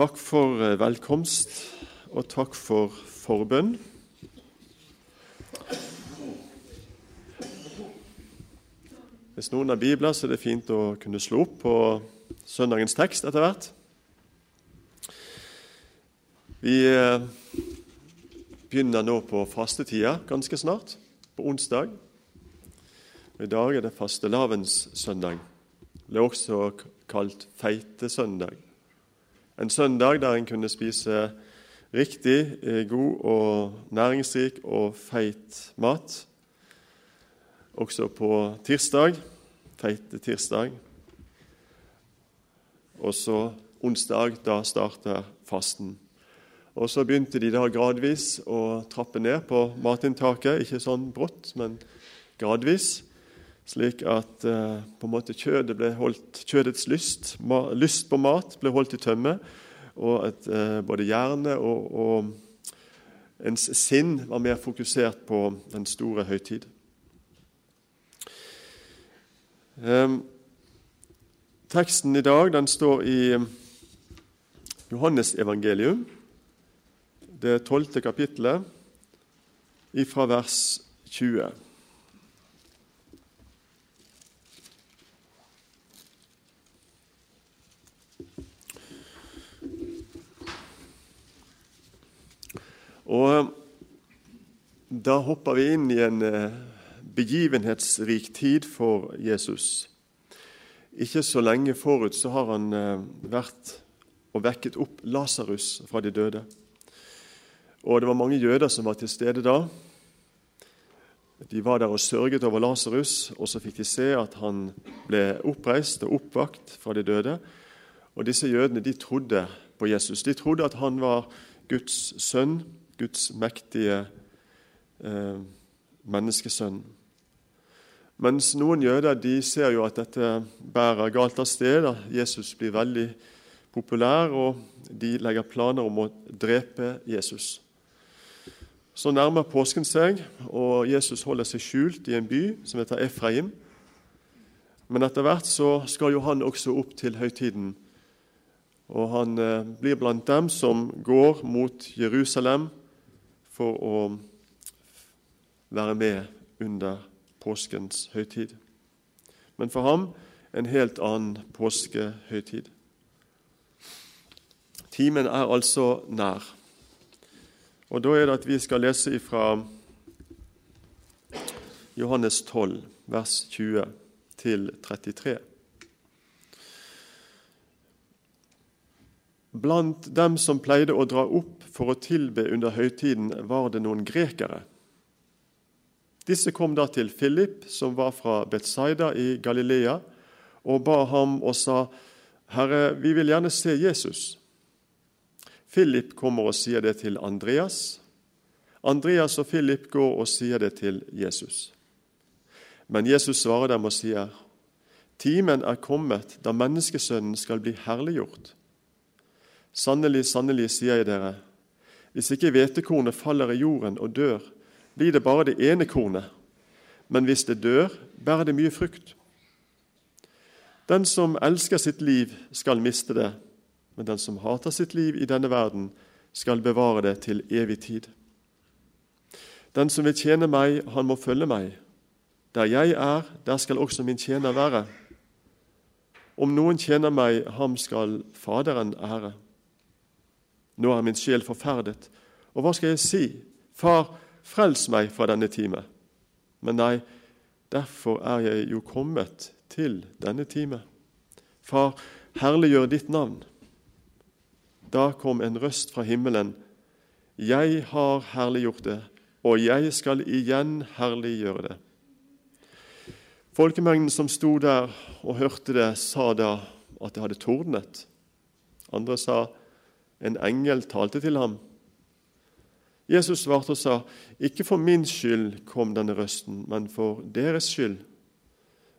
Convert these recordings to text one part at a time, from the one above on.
Takk for eh, velkomst, og takk for forbønn. Hvis noen har bibler, så er det fint å kunne slå opp på søndagens tekst etter hvert. Vi eh, begynner nå på fastetida ganske snart, på onsdag. I dag er det fastelavnssøndag. Det er også kalt feitesøndag. En søndag der en kunne spise riktig eh, god og næringsrik og feit mat. Også på tirsdag, feite tirsdag. Og så onsdag, da starter fasten. Og Så begynte de da gradvis å trappe ned på matinntaket. Ikke sånn brått, men gradvis slik at eh, på en måte kjødet ble holdt, kjødets lyst, ma, lyst på mat ble holdt i tømme, og at eh, både hjerne og, og ens sinn var mer fokusert på den store høytid. Eh, teksten i dag den står i Johannes evangelium, det tolvte kapittelet, ifra vers 20. Og eh, Da hopper vi inn i en eh, begivenhetsrik tid for Jesus. Ikke så lenge forut så har han eh, vært og vekket opp Lasarus fra de døde. Og Det var mange jøder som var til stede da. De var der og sørget over Lasarus, og så fikk de se at han ble oppreist og oppvakt fra de døde. Og Disse jødene de trodde på Jesus. De trodde at han var Guds sønn, Guds mektige eh, menneskesønn. Mens noen jøder de ser jo at dette bærer galt av sted. Jesus blir veldig populær, og de legger planer om å drepe Jesus. Så nærmer påsken seg, og Jesus holder seg skjult i en by som heter Efraim. Men etter hvert så skal jo han også opp til høytiden. Og han eh, blir blant dem som går mot Jerusalem for å være med under påskens høytid. Men for ham en helt annen påskehøytid. Timen er altså nær. Og Da er det at vi skal lese fra Johannes 12, vers 20 til 33. Blant dem som pleide å dra opp for å tilbe under høytiden, var det noen grekere. Disse kom da til Philip, som var fra Betsaida i Galilea, og ba ham og sa, 'Herre, vi vil gjerne se Jesus.' Philip kommer og sier det til Andreas. Andreas og Philip går og sier det til Jesus. Men Jesus svarer dem og sier, 'Timen er kommet da menneskesønnen skal bli herliggjort.' Sannelig, sannelig, sier jeg dere, hvis ikke hvetekornet faller i jorden og dør, blir det bare det ene kornet, men hvis det dør, bærer det mye frukt. Den som elsker sitt liv, skal miste det, men den som hater sitt liv i denne verden, skal bevare det til evig tid. Den som vil tjene meg, han må følge meg. Der jeg er, der skal også min tjener være. Om noen tjener meg, ham skal Faderen ære. Nå er min sjel forferdet, og hva skal jeg si? Far, frels meg fra denne time. Men nei, derfor er jeg jo kommet til denne time. Far, herliggjør ditt navn. Da kom en røst fra himmelen. Jeg har herliggjort det, og jeg skal igjen herliggjøre det. Folkemengden som sto der og hørte det, sa da at det hadde tordnet. Andre sa en engel talte til ham. Jesus svarte og sa, 'Ikke for min skyld kom denne røsten, men for deres skyld.'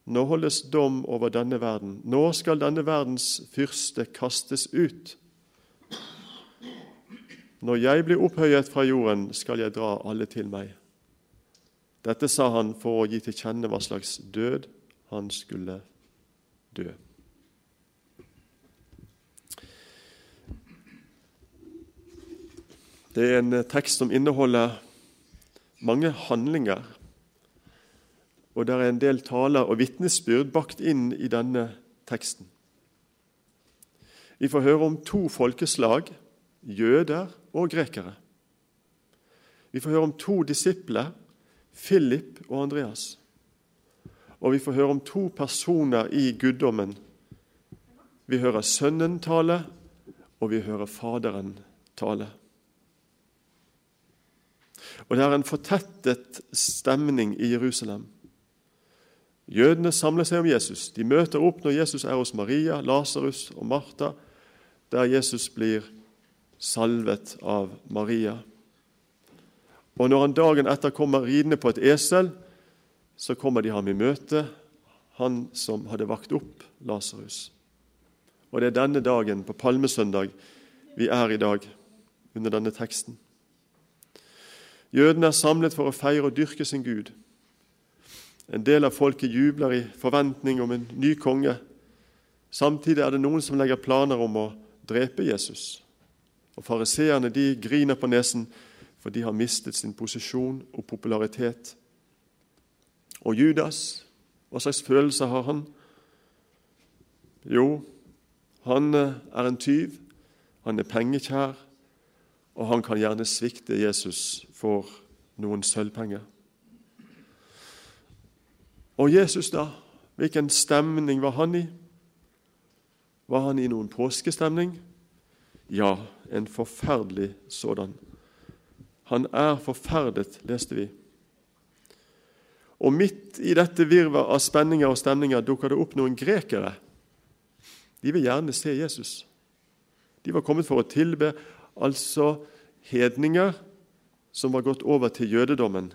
Nå holdes dom over denne verden. Nå skal denne verdens fyrste kastes ut. Når jeg blir opphøyet fra jorden, skal jeg dra alle til meg. Dette sa han for å gi til kjenne hva slags død han skulle dø. Det er en tekst som inneholder mange handlinger, og det er en del taler og vitnesbyrd bakt inn i denne teksten. Vi får høre om to folkeslag, jøder og grekere. Vi får høre om to disipler, Philip og Andreas. Og vi får høre om to personer i guddommen. Vi hører Sønnen tale, og vi hører Faderen tale. Og det er en fortettet stemning i Jerusalem. Jødene samler seg om Jesus. De møter opp når Jesus er hos Maria, Lasarus og Martha, der Jesus blir salvet av Maria. Og når han dagen etter kommer ridende på et esel, så kommer de ham i møte, han som hadde vakt opp Lasarus. Og det er denne dagen, på palmesøndag, vi er i dag, under denne teksten. Jødene er samlet for å feire og dyrke sin Gud. En del av folket jubler i forventning om en ny konge. Samtidig er det noen som legger planer om å drepe Jesus. Og Fariseerne griner på nesen, for de har mistet sin posisjon og popularitet. Og Judas, hva slags følelse har han? Jo, han eh, er en tyv, han er pengekjær, og han kan gjerne svikte Jesus for noen sølvpenger. Og Jesus, da? Hvilken stemning var han i? Var han i noen påskestemning? Ja, en forferdelig sådan. Han er forferdet, leste vi. Og midt i dette virvet av spenninger og stemninger dukker det opp noen grekere. De vil gjerne se Jesus. De var kommet for å tilbe, altså hedninger som var gått over til jødedommen.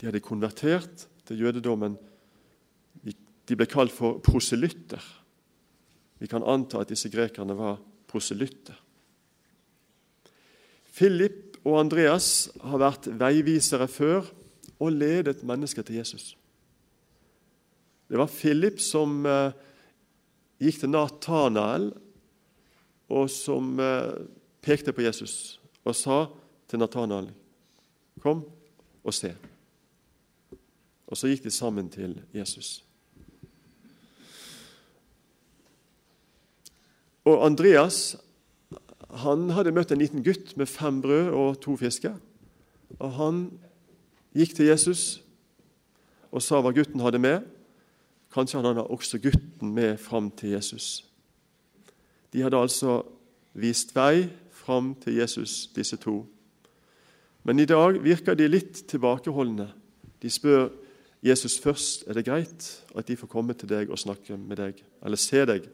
De hadde konvertert til jødedommen. De ble kalt for proselytter. Vi kan anta at disse grekerne var proselytter. Philip og Andreas har vært veivisere før og ledet mennesker til Jesus. Det var Philip som eh, gikk til Natanael, og som eh, pekte på Jesus og sa til Natanael Kom og se. Og så gikk de sammen til Jesus. Og Andreas han hadde møtt en liten gutt med fem brød og to fisker. Og Han gikk til Jesus og sa hva gutten hadde med. Kanskje han hadde også gutten med fram til Jesus. De hadde altså vist vei fram til Jesus, disse to. Men i dag virker de litt tilbakeholdne. De spør Jesus først er det greit at de får komme til deg og snakke med deg, eller se deg.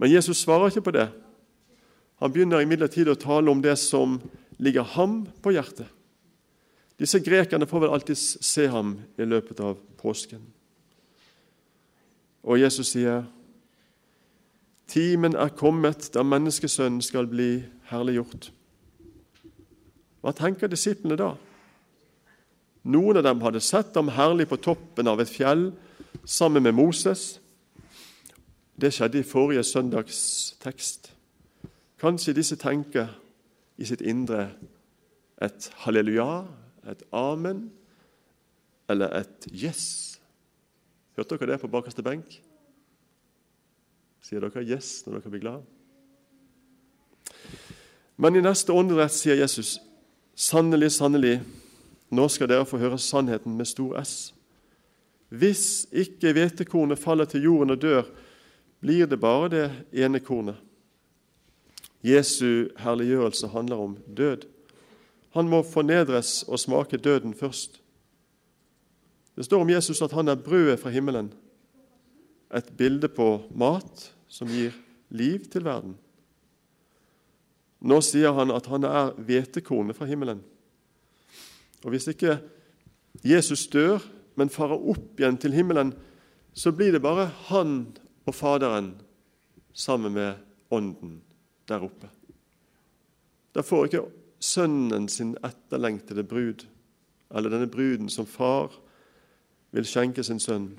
Men Jesus svarer ikke på det. Han begynner imidlertid å tale om det som ligger ham på hjertet. Disse grekerne får vel alltid se ham i løpet av påsken. Og Jesus sier, 'Timen er kommet da menneskesønnen skal bli herliggjort.' Hva tenker disiplene da? Noen av dem hadde sett ham herlig på toppen av et fjell sammen med Moses. Det skjedde i forrige søndags tekst. Kanskje disse tenker i sitt indre et halleluja, et amen eller et yes. Hørte dere det på bakerste benk? Sier dere yes når dere blir glad? Men i neste åndedrett sier Jesus, sannelig, sannelig, nå skal dere få høre sannheten med stor S. Hvis ikke hvetekornet faller til jorden og dør, blir det bare det ene kornet. Jesu herliggjørelse handler om død. Han må fornedres og smake døden først. Det står om Jesus at han er brødet fra himmelen, et bilde på mat som gir liv til verden. Nå sier han at han er hvetekornet fra himmelen. Og Hvis ikke Jesus dør, men farer opp igjen til himmelen, så blir det bare han og Faderen sammen med Ånden der oppe. Da får ikke sønnen sin etterlengtede brud, eller denne bruden som far vil skjenke sin sønn.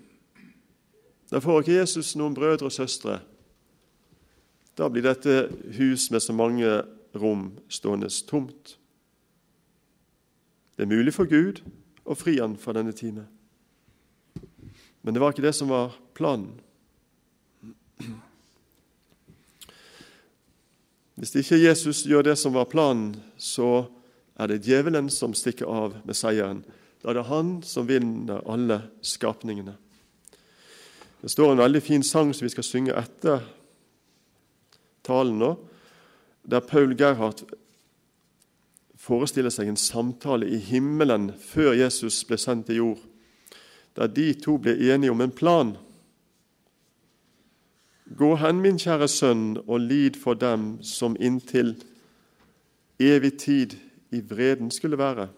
Da får ikke Jesus noen brødre og søstre. Da blir dette hus med så mange rom stående tomt. Det er mulig for Gud å fri han fra denne time. Men det var ikke det som var planen. Hvis ikke Jesus gjør det som var planen, så er det djevelen som stikker av med seieren. Da er det han som vinner alle skapningene. Det står en veldig fin sang som vi skal synge etter talen nå, der Paul Gerhardt forestiller seg en samtale i himmelen før Jesus ble sendt til jord, der de to ble enige om en plan. Gå hen, min kjære sønn, og lid for dem som inntil evig tid i vreden skulle være.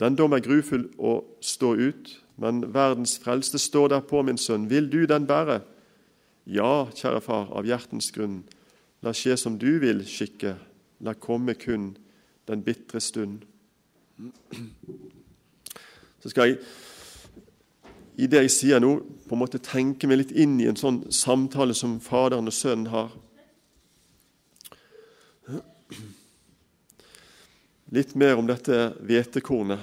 Den dom er grufull å stå ut, men verdens frelste står derpå, min sønn. Vil du den bære? Ja, kjære far, av hjertens grunn. La skje som du vil skikke, la komme kun den bitre stund. Så skal jeg i det jeg sier nå, på en måte tenke meg litt inn i en sånn samtale som Faderen og Sønnen har. Litt mer om dette hvetekornet.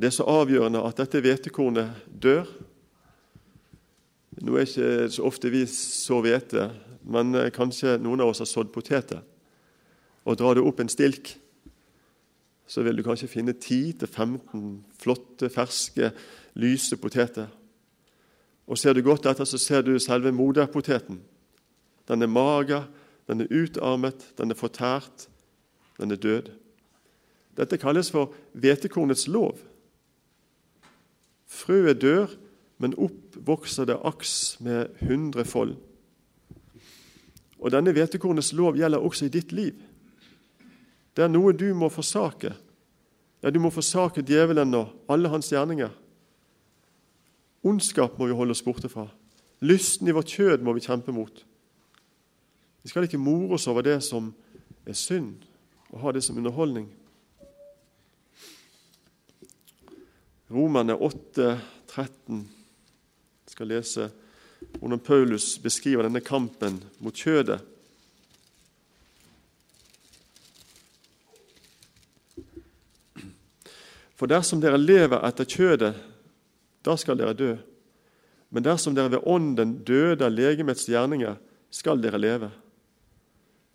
Det er så avgjørende at dette hvetekornet dør. Nå er ikke så ofte vi sår hvete, men eh, kanskje noen av oss har sådd poteter. Og drar du opp en stilk, så vil du kanskje finne 10-15 flotte, ferske, lyse poteter. Og Ser du godt etter, så ser du selve moderpoteten. Den er mager, den er utarmet, den er fortært, den er død. Dette kalles for hvetekornets lov. Frøet dør, men opp vokser det aks med hundrefold. Og Denne hvetekornets lov gjelder også i ditt liv. Det er noe du må forsake. Ja, du må forsake djevelen og alle hans gjerninger. Ondskap må vi holde oss borte fra. Lysten i vårt kjød må vi kjempe mot. Vi skal ikke more oss over det som er synd, og ha det som underholdning. Romerne 8, 13 jeg skal lese hvordan Paulus beskriver denne kampen mot kjødet. For dersom dere lever etter kjødet, da skal dere dø. Men dersom dere ved ånden døde av legemets gjerninger, skal dere leve.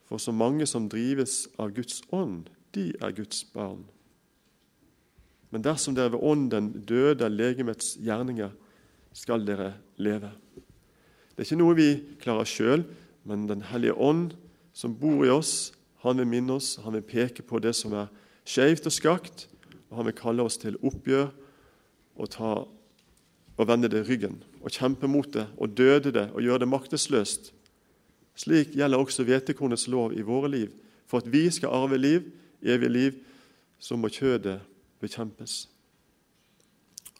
For så mange som drives av Guds ånd, de er Guds barn. Men dersom dere ved ånden døde av legemets gjerninger, skal dere leve. Det er ikke noe vi klarer sjøl, men Den hellige ånd som bor i oss, han vil minne oss, han vil peke på det som er skeivt og skakt, og han vil kalle oss til oppgjør og, ta, og vende det ryggen og kjempe mot det og døde det og gjøre det maktesløst slik gjelder også hvetekornets lov i våre liv. For at vi skal arve liv, evig liv, så må kjødet bekjempes.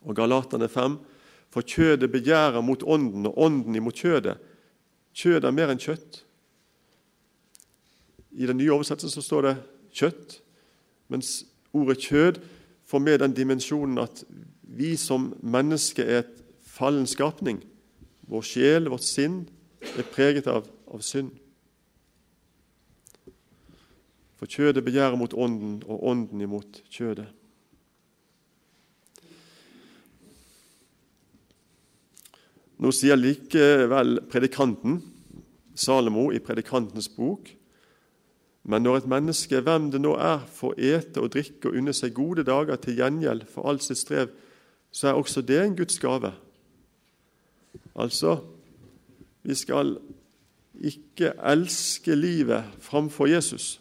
Og Galaterne 5.: For kjødet begjærer mot ånden, og ånden imot kjødet. Kjødet er mer enn kjøtt. I den nye oversettelsen så står det kjøtt, mens ordet kjød får med den dimensjonen at vi som menneske er et fallen skapning. Vår sjel, vårt sinn, er preget av av synd. For kjødet begjærer mot ånden, og ånden imot kjødet. Nå sier likevel predikanten, Salomo, i Predikantens bok men når et menneske, hvem det nå er, får ete og drikke og unne seg gode dager til gjengjeld for alt sitt strev, så er også det en Guds gave. Altså, vi skal ikke elske livet framfor Jesus.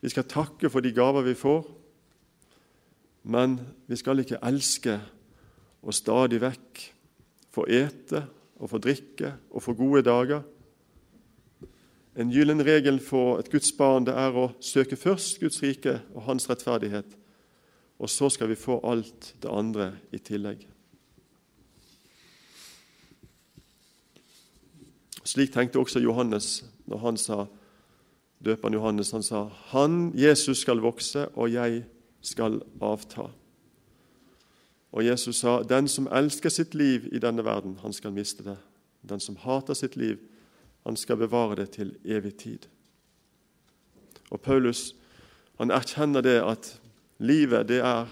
Vi skal takke for de gaver vi får, men vi skal ikke elske og stadig vekk få ete og få drikke og få gode dager. En gyllen regel for et Guds barn det er å søke først Guds rike og hans rettferdighet, og så skal vi få alt det andre i tillegg. Slik tenkte også Johannes når han sa, døperen Johannes han sa, 'Han, Jesus, skal vokse, og jeg skal avta'. Og Jesus sa, 'Den som elsker sitt liv i denne verden, han skal miste det.' 'Den som hater sitt liv, Han skal bevare det til evig tid. Og Paulus han erkjenner det at livet det er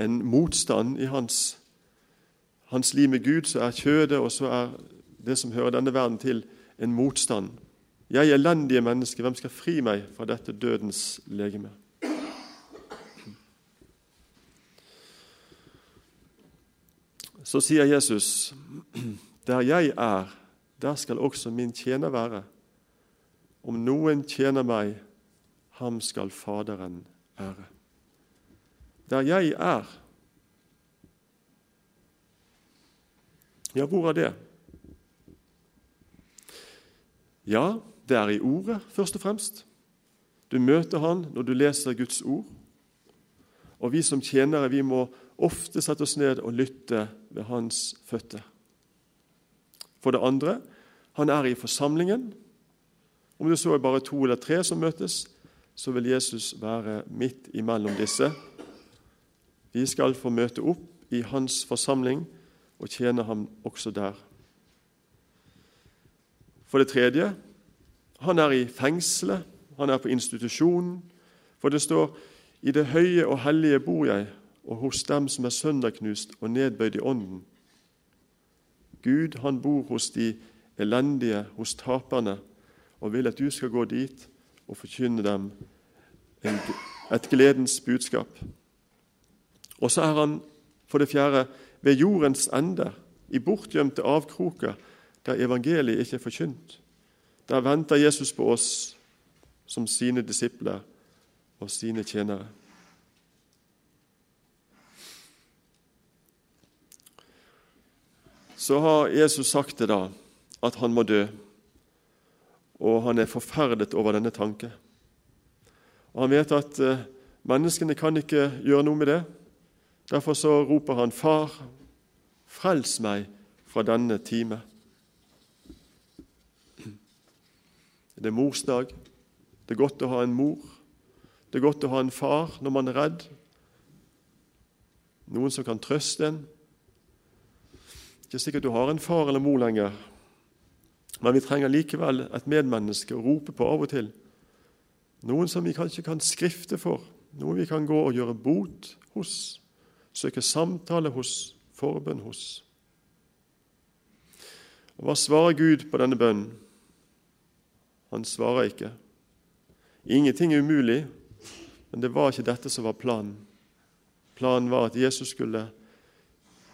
en motstand i hans, hans liv med Gud. Så er kjødet og så er det som hører denne verden til, en motstand. Jeg elendige menneske, hvem skal fri meg fra dette dødens legeme? Så sier Jesus, der jeg er, der skal også min tjener være. Om noen tjener meg, ham skal Faderen ære. Der jeg er Ja, hvor er det? Ja, det er i Ordet, først og fremst. Du møter Han når du leser Guds ord. Og vi som tjenere vi må ofte sette oss ned og lytte ved Hans føtter. For det andre han er i forsamlingen. Om det så er bare to eller tre som møtes, så vil Jesus være midt imellom disse. Vi skal få møte opp i hans forsamling og tjene ham også der. For det tredje han er i fengselet, han er på institusjonen. For det står i det høye og hellige bor jeg, og hos dem som er sønderknust og nedbøyd i ånden. Gud, han bor hos de elendige, hos taperne, og vil at du skal gå dit og forkynne dem et gledens budskap. Og så er han for det fjerde ved jordens ende, i bortgjemte avkroker der evangeliet ikke er forkynt. Der venter Jesus på oss som sine disipler og sine tjenere. Så har Jesus sagt det da, at han må dø, og han er forferdet over denne tanke. Og Han vet at eh, menneskene kan ikke gjøre noe med det. Derfor så roper han, 'Far, frels meg fra denne time'. Det er morsdag. Det er godt å ha en mor. Det er godt å ha en far når man er redd. Noen som kan trøste en. Ikke sikkert du har en far eller mor lenger, men vi trenger likevel et medmenneske å rope på av og til. Noen som vi kanskje kan skrifte for, noen vi kan gå og gjøre bot hos, søke samtale hos, forbønn hos. Og Hva svarer Gud på denne bønnen? Han svarer ikke. Ingenting er umulig, men det var ikke dette som var planen. Planen var at Jesus skulle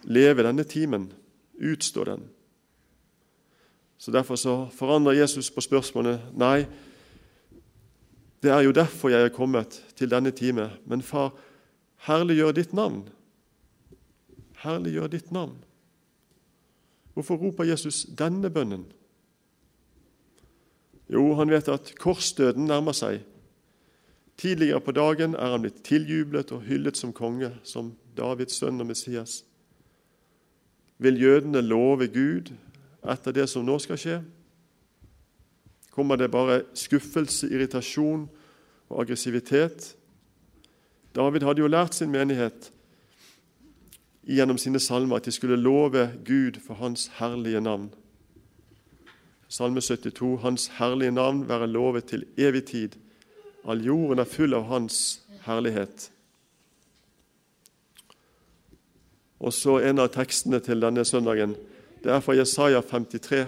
leve denne timen, utstå den. Så Derfor så forandrer Jesus på spørsmålet. Nei, det er jo derfor jeg er kommet til denne time. Men far, herliggjør ditt navn. Herliggjør ditt navn. Hvorfor roper Jesus denne bønnen? Jo, han vet at korsdøden nærmer seg. Tidligere på dagen er han blitt tiljublet og hyllet som konge, som Davids sønn og Messias. Vil jødene love Gud etter det som nå skal skje? Kommer det bare skuffelse, irritasjon og aggressivitet? David hadde jo lært sin menighet gjennom sine salmer at de skulle love Gud for Hans herlige navn. Salme 72.: Hans herlige navn være lovet til evig tid. All jorden er full av Hans herlighet. Og så En av tekstene til denne søndagen det er fra Jesaja 53.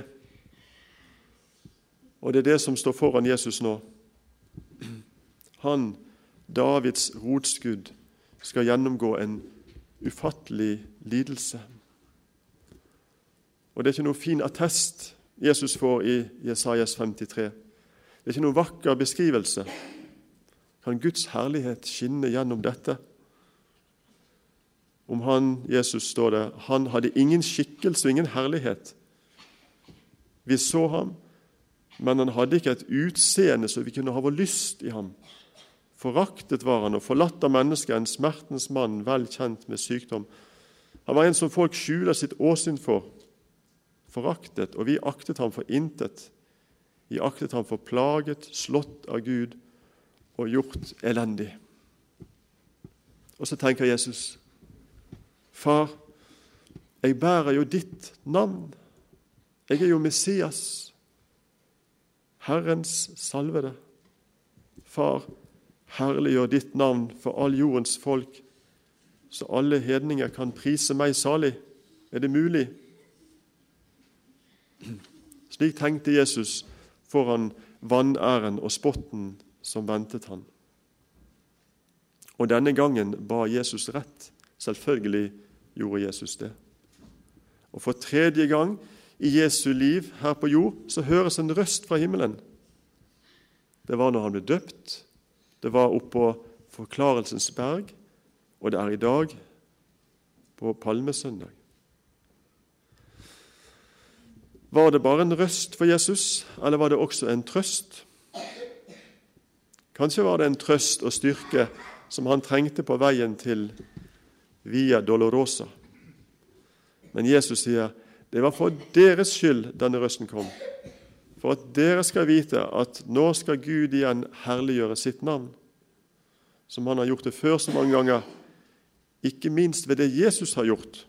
Og det er det som står foran Jesus nå. Han, Davids rotskudd, skal gjennomgå en ufattelig lidelse. Og det er ikke noe fin attest Jesus får i Jesajas 53. Det er ikke noen vakker beskrivelse. Kan Guds herlighet skinne gjennom dette? Om han, Jesus, står det, han hadde ingen skikkelse og ingen herlighet. Vi så ham, men han hadde ikke et utseende så vi kunne ha vår lyst i ham. Foraktet var han og forlatt av mennesket, en smertens mann, vel kjent med sykdom. Han var en som folk skjuler sitt åsyn for foraktet, og vi aktet ham for intet. Vi aktet ham for plaget, slått av Gud og gjort elendig. Og så tenker Jesus, Far, jeg bærer jo ditt navn. Jeg er jo Messias. Herrens salvede. Far, herliggjør ditt navn for all jordens folk, så alle hedninger kan prise meg salig. Er det mulig? Slik tenkte Jesus foran vanæren og spotten som ventet han. Og denne gangen ba Jesus rett. Selvfølgelig gjorde Jesus det. Og for tredje gang i Jesu liv her på jord så høres en røst fra himmelen. Det var når han ble døpt, det var oppå Forklarelsens berg, og det er i dag, på palmesøndag. Var det bare en røst for Jesus, eller var det også en trøst? Kanskje var det en trøst og styrke som han trengte på veien til Via Dolorosa. Men Jesus sier det var for deres skyld denne røsten kom, for at dere skal vite at nå skal Gud igjen herliggjøre sitt navn, som han har gjort det før så mange ganger. Ikke minst ved det Jesus har gjort,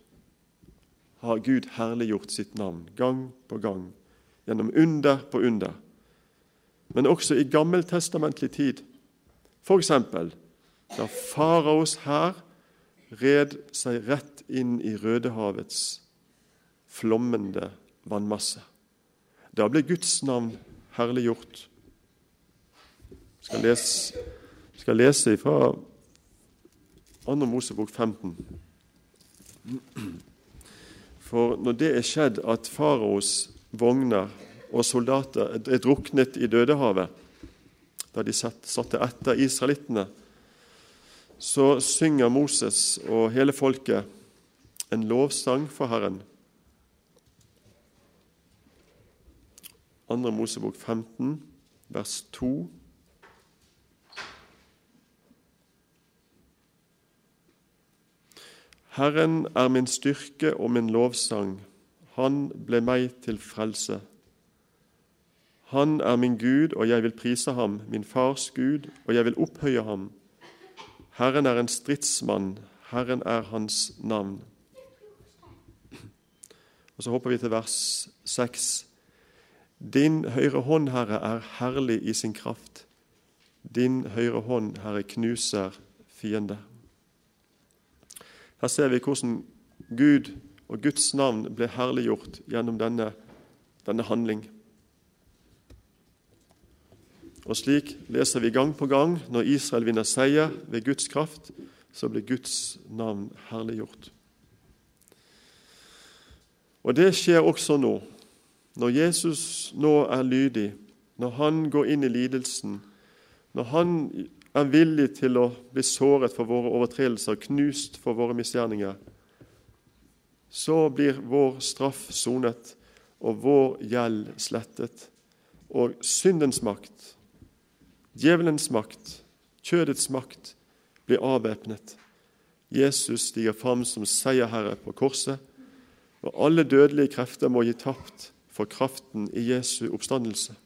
har Gud herliggjort sitt navn gang på gang, gjennom under på under. Men også i gammeltestamentlig tid, f.eks. da faraos hær red seg rett inn i Rødehavets flommende vannmasse. Da ble Guds navn herliggjort. Jeg skal lese, fra 2. Mosebok 15. For når det er skjedd at faraos vogner og soldater er druknet i Dødehavet, da de satte etter israelittene, så synger Moses og hele folket en lovsang for Herren. 2. Mosebok 15, vers 2. Herren er min styrke og min lovsang, han ble meg til frelse. Han er min Gud, og jeg vil prise ham, min fars Gud, og jeg vil opphøye ham. Herren er en stridsmann, Herren er hans navn. Og Så hopper vi til vers 6. Din høyre hånd, Herre, er herlig i sin kraft. Din høyre hånd, Herre, knuser fiender. Her ser vi hvordan Gud og Guds navn ble herliggjort gjennom denne, denne handling. Og slik leser vi gang på gang når Israel vinner seier ved Guds kraft, så blir Guds navn herliggjort. Og det skjer også nå. Når Jesus nå er lydig, når han går inn i lidelsen, når han er villig til å bli såret for våre overtredelser, knust for våre misgjerninger, så blir vår straff sonet og vår gjeld slettet. Og syndens makt, djevelens makt, kjødets makt blir avvæpnet. Jesus stiger fram som seierherre på korset, og alle dødelige krefter må gi tapt for kraften i Jesu oppstandelse.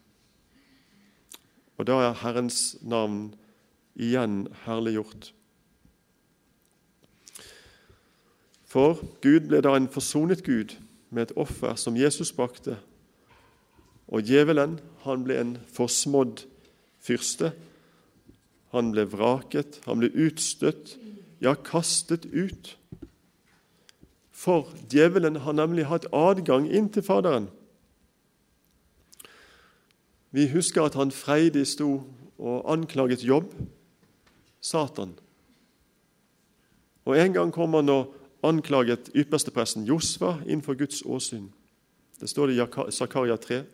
Og da er Herrens navn igjen herliggjort. For Gud ble da en forsonet Gud med et offer som Jesus brakte. Og djevelen han ble en forsmådd fyrste. Han ble vraket, han ble utstøtt, ja, kastet ut. For djevelen har nemlig hatt adgang inn til Faderen. Vi husker at han freidig sto og anklaget jobb, Satan. Og En gang kom han og anklaget ypperstepresten Josva innenfor Guds åsyn. Det står det i Zakaria 3.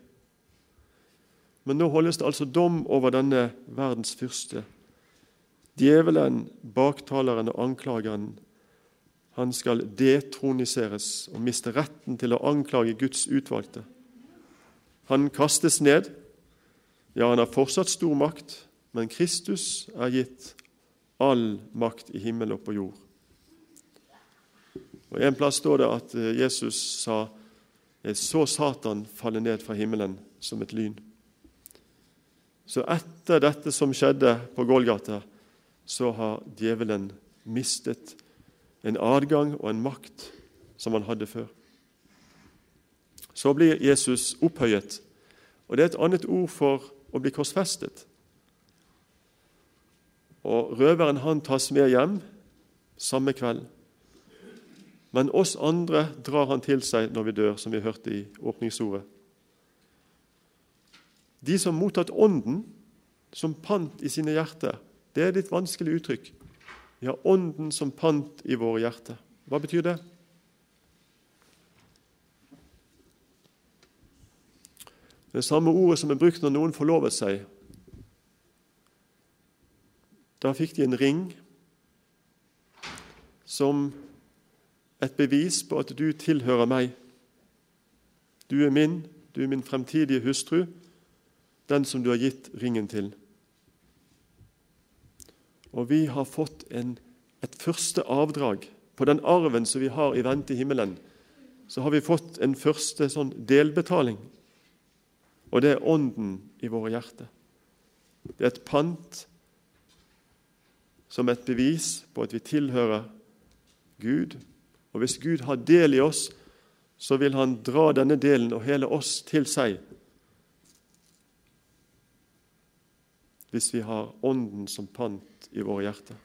Men nå holdes det altså dom over denne verdens fyrste. Djevelen, baktaleren og anklageren, han skal detroniseres og miste retten til å anklage Guds utvalgte. Han kastes ned, ja, han har fortsatt stor makt, men Kristus er gitt all makt i himmel og på jord. Og En plass står det at eh, Jesus sa så Satan falle ned fra himmelen som et lyn. Så etter dette som skjedde på Golgata, så har djevelen mistet en adgang og en makt som han hadde før. Så blir Jesus opphøyet Og Det er et annet ord for å bli korsfestet. Og Røveren han tas med hjem samme kveld. Men oss andre drar han til seg når vi dør, som vi hørte i åpningsordet. De som mottatt Ånden som pant i sine hjerter, det er et litt vanskelig uttrykk. Vi har Ånden som pant i våre hjerter. Hva betyr det? Det samme ordet som er brukt når noen forlovet seg. Da fikk de en ring som et bevis på at du tilhører meg. Du er min, du er min fremtidige hustru, den som du har gitt ringen til. Og vi har fått en, et første avdrag på den arven som vi har i vente i himmelen. Så har vi fått en første sånn delbetaling, og det er Ånden i våre hjerter. Det er et pant som et bevis på at vi tilhører Gud. Og hvis Gud har del i oss, så vil Han dra denne delen og hele oss til seg. Hvis vi har Ånden som pant i våre hjerter.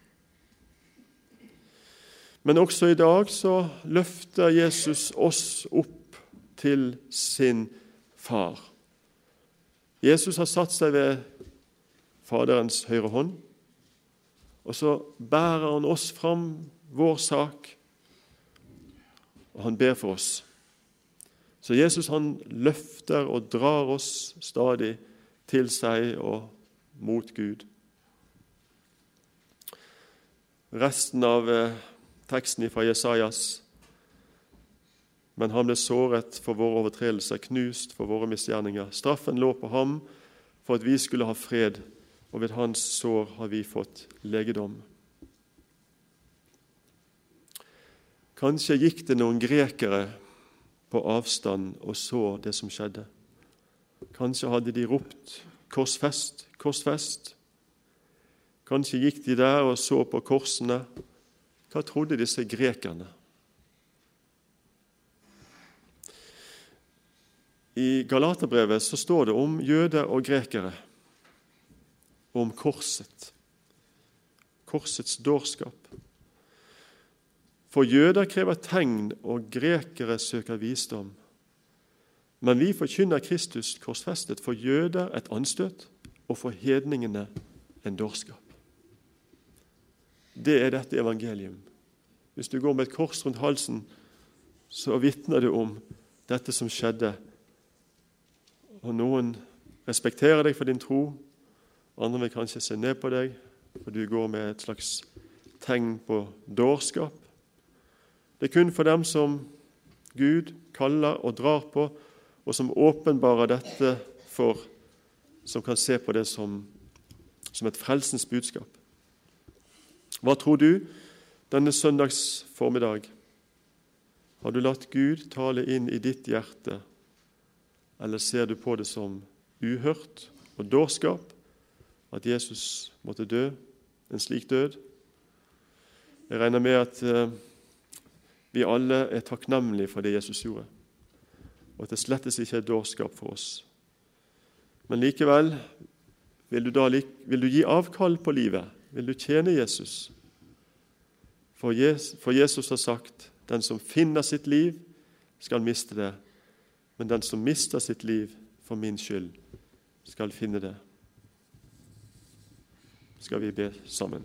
Men også i dag så løfter Jesus oss opp til sin far. Jesus har satt seg ved Faderens høyre hånd, og så bærer han oss fram vår sak, og han ber for oss. Så Jesus han løfter og drar oss stadig til seg og mot Gud. Resten av eh, teksten fra Jesajas men han ble såret for våre overtredelser, knust for våre misgjerninger. Straffen lå på ham for at vi skulle ha fred, og ved hans sår har vi fått legedom. Kanskje gikk det noen grekere på avstand og så det som skjedde. Kanskje hadde de ropt 'Korsfest, korsfest'. Kanskje gikk de der og så på korsene. Hva trodde disse grekerne? I Galaterbrevet så står det om jøder og grekere, og om korset, korsets dårskap. For jøder krever tegn, og grekere søker visdom. Men vi forkynner Kristus korsfestet for jøder et anstøt, og for hedningene en dårskap. Det er dette evangelium. Hvis du går med et kors rundt halsen, så vitner det om dette som skjedde og noen respekterer deg for din tro, andre vil kanskje se ned på deg, for du går med et slags tegn på dårskap. Det er kun for dem som Gud kaller og drar på, og som åpenbarer dette for, som kan se på det som, som et frelsens budskap. Hva tror du denne søndags formiddag? Har du latt Gud tale inn i ditt hjerte eller ser du på det som uhørt og dårskap at Jesus måtte dø en slik død? Jeg regner med at eh, vi alle er takknemlige for det Jesus gjorde, og at det slettes ikke er dårskap for oss. Men likevel, vil du, da, vil du gi avkall på livet? Vil du tjene Jesus? For Jesus har sagt, 'Den som finner sitt liv, skal miste det.' men den som mister sitt liv for min skyld, skal finne det. Skal vi be sammen?